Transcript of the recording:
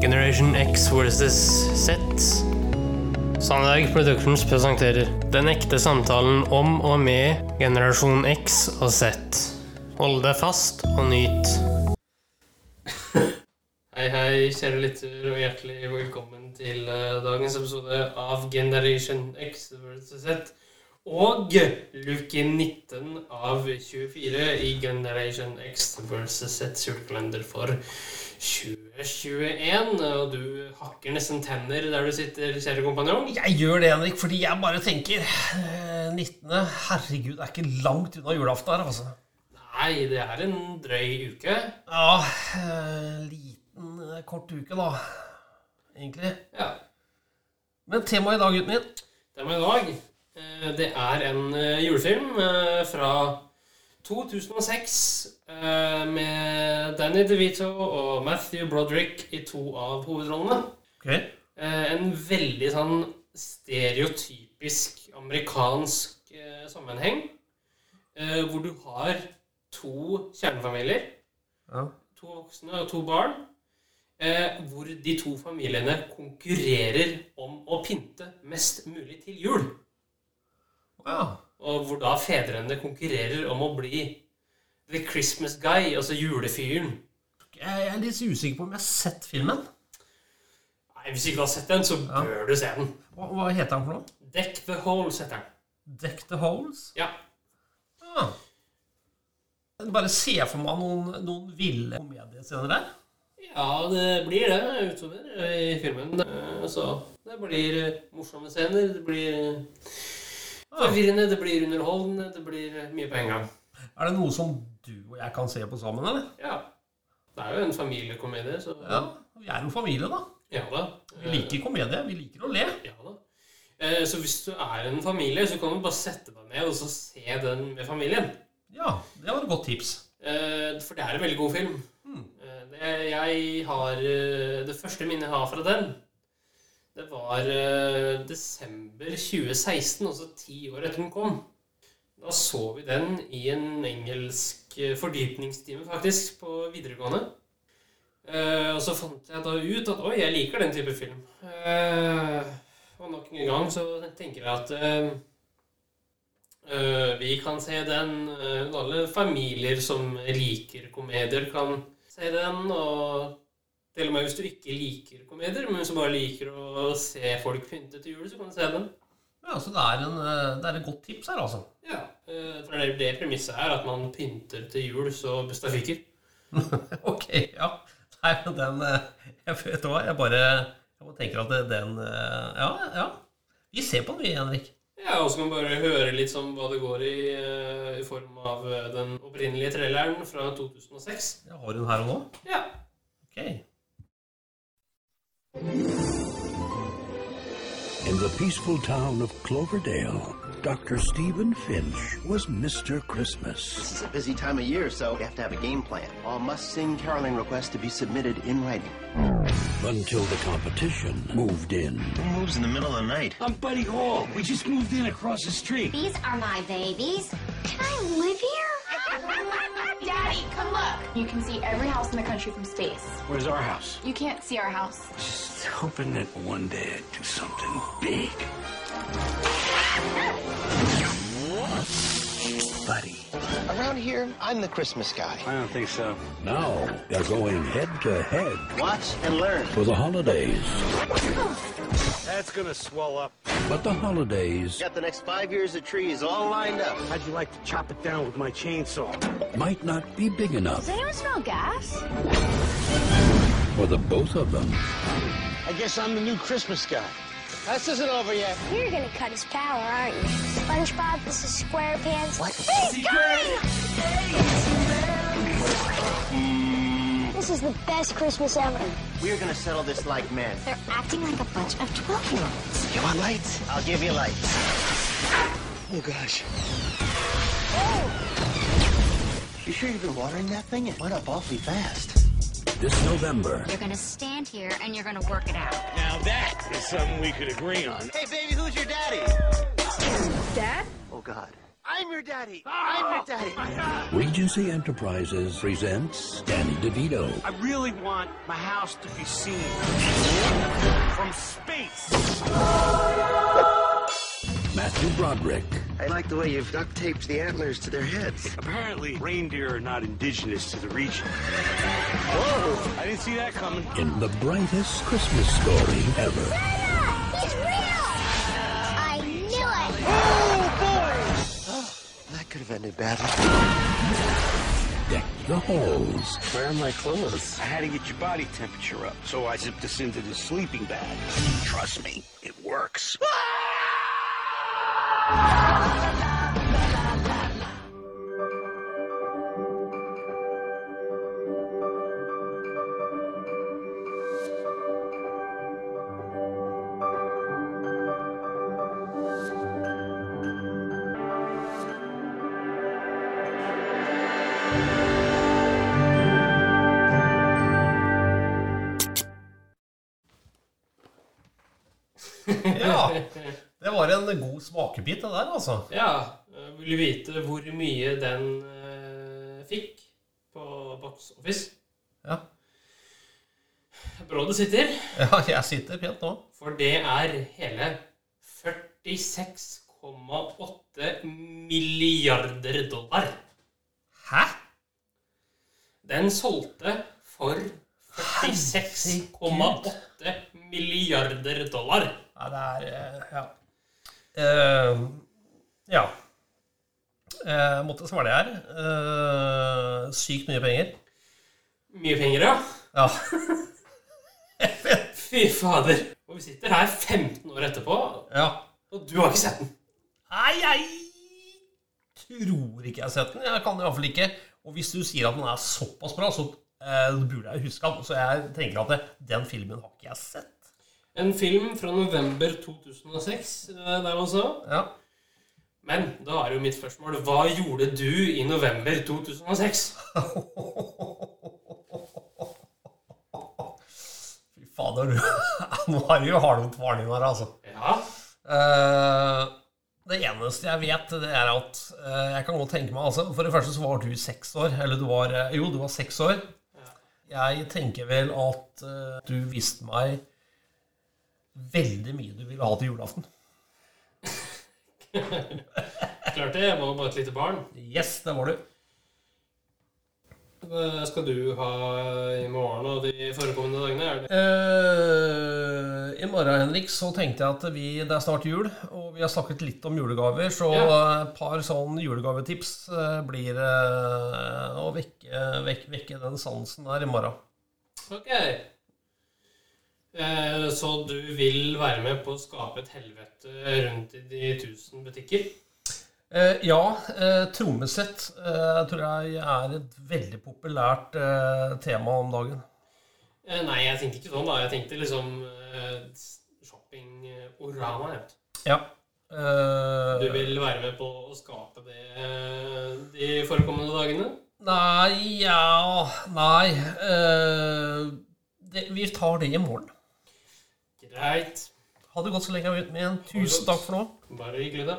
Generation X versus Z. Sandberg Productions presenterer Den ekte samtalen om og med generasjon X og Z. Hold deg fast og nyt. Hei, hei, kjære lytter, og hjertelig velkommen til uh, dagens episode av Generation X versus Z. Og luke 19 av 24 i Generation X versus Z julekalender for 2021. Og du hakker nesten tenner der du sitter, kjære kompanjong. Jeg gjør det, Henrik, fordi jeg bare tenker eh, 19. Herregud, det er ikke langt unna julaften her, altså. Nei, det er en drøy uke. Ja, eh, liten, eh, kort uke, da. Egentlig. Ja. Men temaet i dag, gutten min Temaet i dag, eh, det er en eh, julefilm eh, fra 2006 eh, med Danny DeVito og Matthew Broderick i to av hovedrollene. Okay. Eh, En veldig sånn stereotypisk amerikansk eh, sammenheng. eh, Hvor du har to kjernefamilier, Ja. to voksne og to barn. eh, Hvor de to familiene konkurrerer om å pynte mest mulig til jul. ja. Og hvor da fedrene konkurrerer om å bli the Christmas guy, altså julefyren. Jeg er litt usikker på om jeg har sett filmen. Nei, Hvis ikke du har sett den, så Ja. bør du se den. Hva, hva heter den for noe? Deck the Holes heter den. Deck the Holes? Ja. Ja. Bare se for meg noen, noen ville komediescener der. Ja, det blir det utover i filmen. Eh, Så det blir eh, morsomme scener, det blir eh, forvirrende, det blir underholdende, det blir eh, mye på en gang. Er det noe som du og jeg kan se på sammen, eller? Ja. Det er jo en familiekomedie, så Ja. Vi er jo familie, da. ja da. Vi liker komedie. Vi liker å le. Ja da. Eh, Så hvis du er en familie, så kan du bare sette deg ned og så se den med familien. Ja, det var et godt tips. Eh, For det er en veldig god film. Hmm. Eh, jeg har, det første minnet jeg har fra den, det var uh, desember 2016, altså ti år etter den kom. Da så vi den i en engelsk eh, fordypningstime, faktisk, på videregående. Uh, og så fant jeg da ut at oi, jeg liker den type film. Uh, og nok en gang så tenker jeg at uh, vi kan se den. alle familier som liker komedier, kan se den. Og til og med hvis du ikke liker komedier, men som bare liker å se folk pynte til jul, så kan du se den. Ja, Så det er, en, eh, det er et godt tips her, altså. Ja, eh, For det, det premisset er at man pynter til jul så busta fyker. Ok, ja. Nei, men den eh, Jeg vet hva, jeg bare jeg bare tenker at den Ja, ja. Vi ser på den, vi, Henrik. Ja, og så kan man bare høre litt om hva det går i i form av den opprinnelige traileren fra 2006. Jeg har hun her og nå. Ja. Ok. In the peaceful town of Cloverdale, Dr. Stephen Finch was Mr. Christmas. This is a busy time of year, so we have to have a game plan. All must-sing caroling requests to be submitted in writing. Until the competition moved in. Who moves in the middle of the night? I'm Buddy Hall. We just moved in across the street. These are my babies. Can I live here? Daddy, come look. You can see every house in the country from space. Where's our house? You can't see our house. Just hoping that one day I'd do something big. Buddy. Around here, I'm the Christmas guy. I don't think so. Now they're going head to head Watch and learn. for the holidays. That's gonna swell up. But the holidays Got the next five years of trees all lined up. How'd you like to chop it down with my chainsaw? might not be big enough Does anyone smell gas? for the both of them. I guess I'm the new Christmas guy. This isn't over yet. You're gonna cut his power, aren't you? SpongeBob, this is SquarePants. What? He's coming! This is the best Christmas ever. We're gonna settle this like men. They're acting like a bunch of 12-year-olds. You want lights? I'll give you lights. Oh, gosh. Oh! You sure you've been watering that thing? It went up awfully fast. This November, You're gonna stand here and you're gonna work it out. Now that is something we could agree on. Hey, baby, who's your daddy? Dad? Oh, God. I I'm your daddy. I'm your oh, daddy. Regency Enterprises presents Danny DeVito, I really want my house to be seen from space. Matthew Broderick, I like the way you've duct taped the antlers to their heads. Apparently, reindeer are not indigenous to the region. Whoa! I didn't see that coming. in the brightest Christmas story ever. He's real! I knew it! Oh, boy! that could have ended badly. Deck the halls Where are my clothes? I had to get your body temperature up, so I zipped this into the sleeping bag. Trust me, it works. Ah! Ja. Det var en god smakebit, det der, altså. Ja. Vil du vite hvor mye den eh, fikk på Box Office? Ja. Bra du sitter, ja, jeg sitter pent nå. for det er hele 46,8 milliarder dollar. Den solgte for 46,8 milliarder dollar. Ja, det er eh, Ja. Uh, ja. Uh, måtte svare her. Uh, sykt mye penger. Mye penger, ja. Ja. Fy fader. Og vi sitter her 15 år etterpå, ja. og du har ikke sett den. Nei, jeg tror ikke jeg har sett den. Jeg kan i hvert fall ikke. Og hvis du sier at den er såpass bra, så eh, burde jeg huske den. Så jeg tenker at det, den filmen har ikke jeg sett. En film fra november 2006 eh, der også. Ja. Men da er jo mitt spørsmål Hva gjorde du i november 2006? Fy fader, du. Nå er du jo hardere varning her, altså. Ja, Eh, det eneste jeg vet, det er at eh, Jeg kan godt tenke meg altså, For det første så var du seks år. Eller du var eh, Jo, du var seks år. Jeg tenker vel at eh, du viste meg veldig mye du ville ha til julaften. klart det. Jeg var bare et lite barn. Yes, det var du. Hva skal du ha i morgen og de forekommende dagene? Det? Eh, I morgen, Henrik, så tenkte jeg at vi, det er snart jul, og vi har snakket litt om julegaver, så Ja. et par sånn julegavetips eh, blir eh, å vekke, vekke, vekke den sansen der i morgen. Ok. Eh, Så du vil være med på å skape et helvete rundt i de tusen butikker? Eh, ja, eh, trommesett eh, tror jeg er et veldig populært eh, tema om dagen. Eh, Nei, jeg tenkte ikke sånn, da. Jeg tenkte liksom eh, shopping-orama. Ja. Eh, Du vil være med på å skape det de forekommende dagene? Nei, ja Nei. eh, det, vi tar det i morgen. Greit. Ha det godt så lenge, en, tusen takk for nå. Bare hyggelig, det.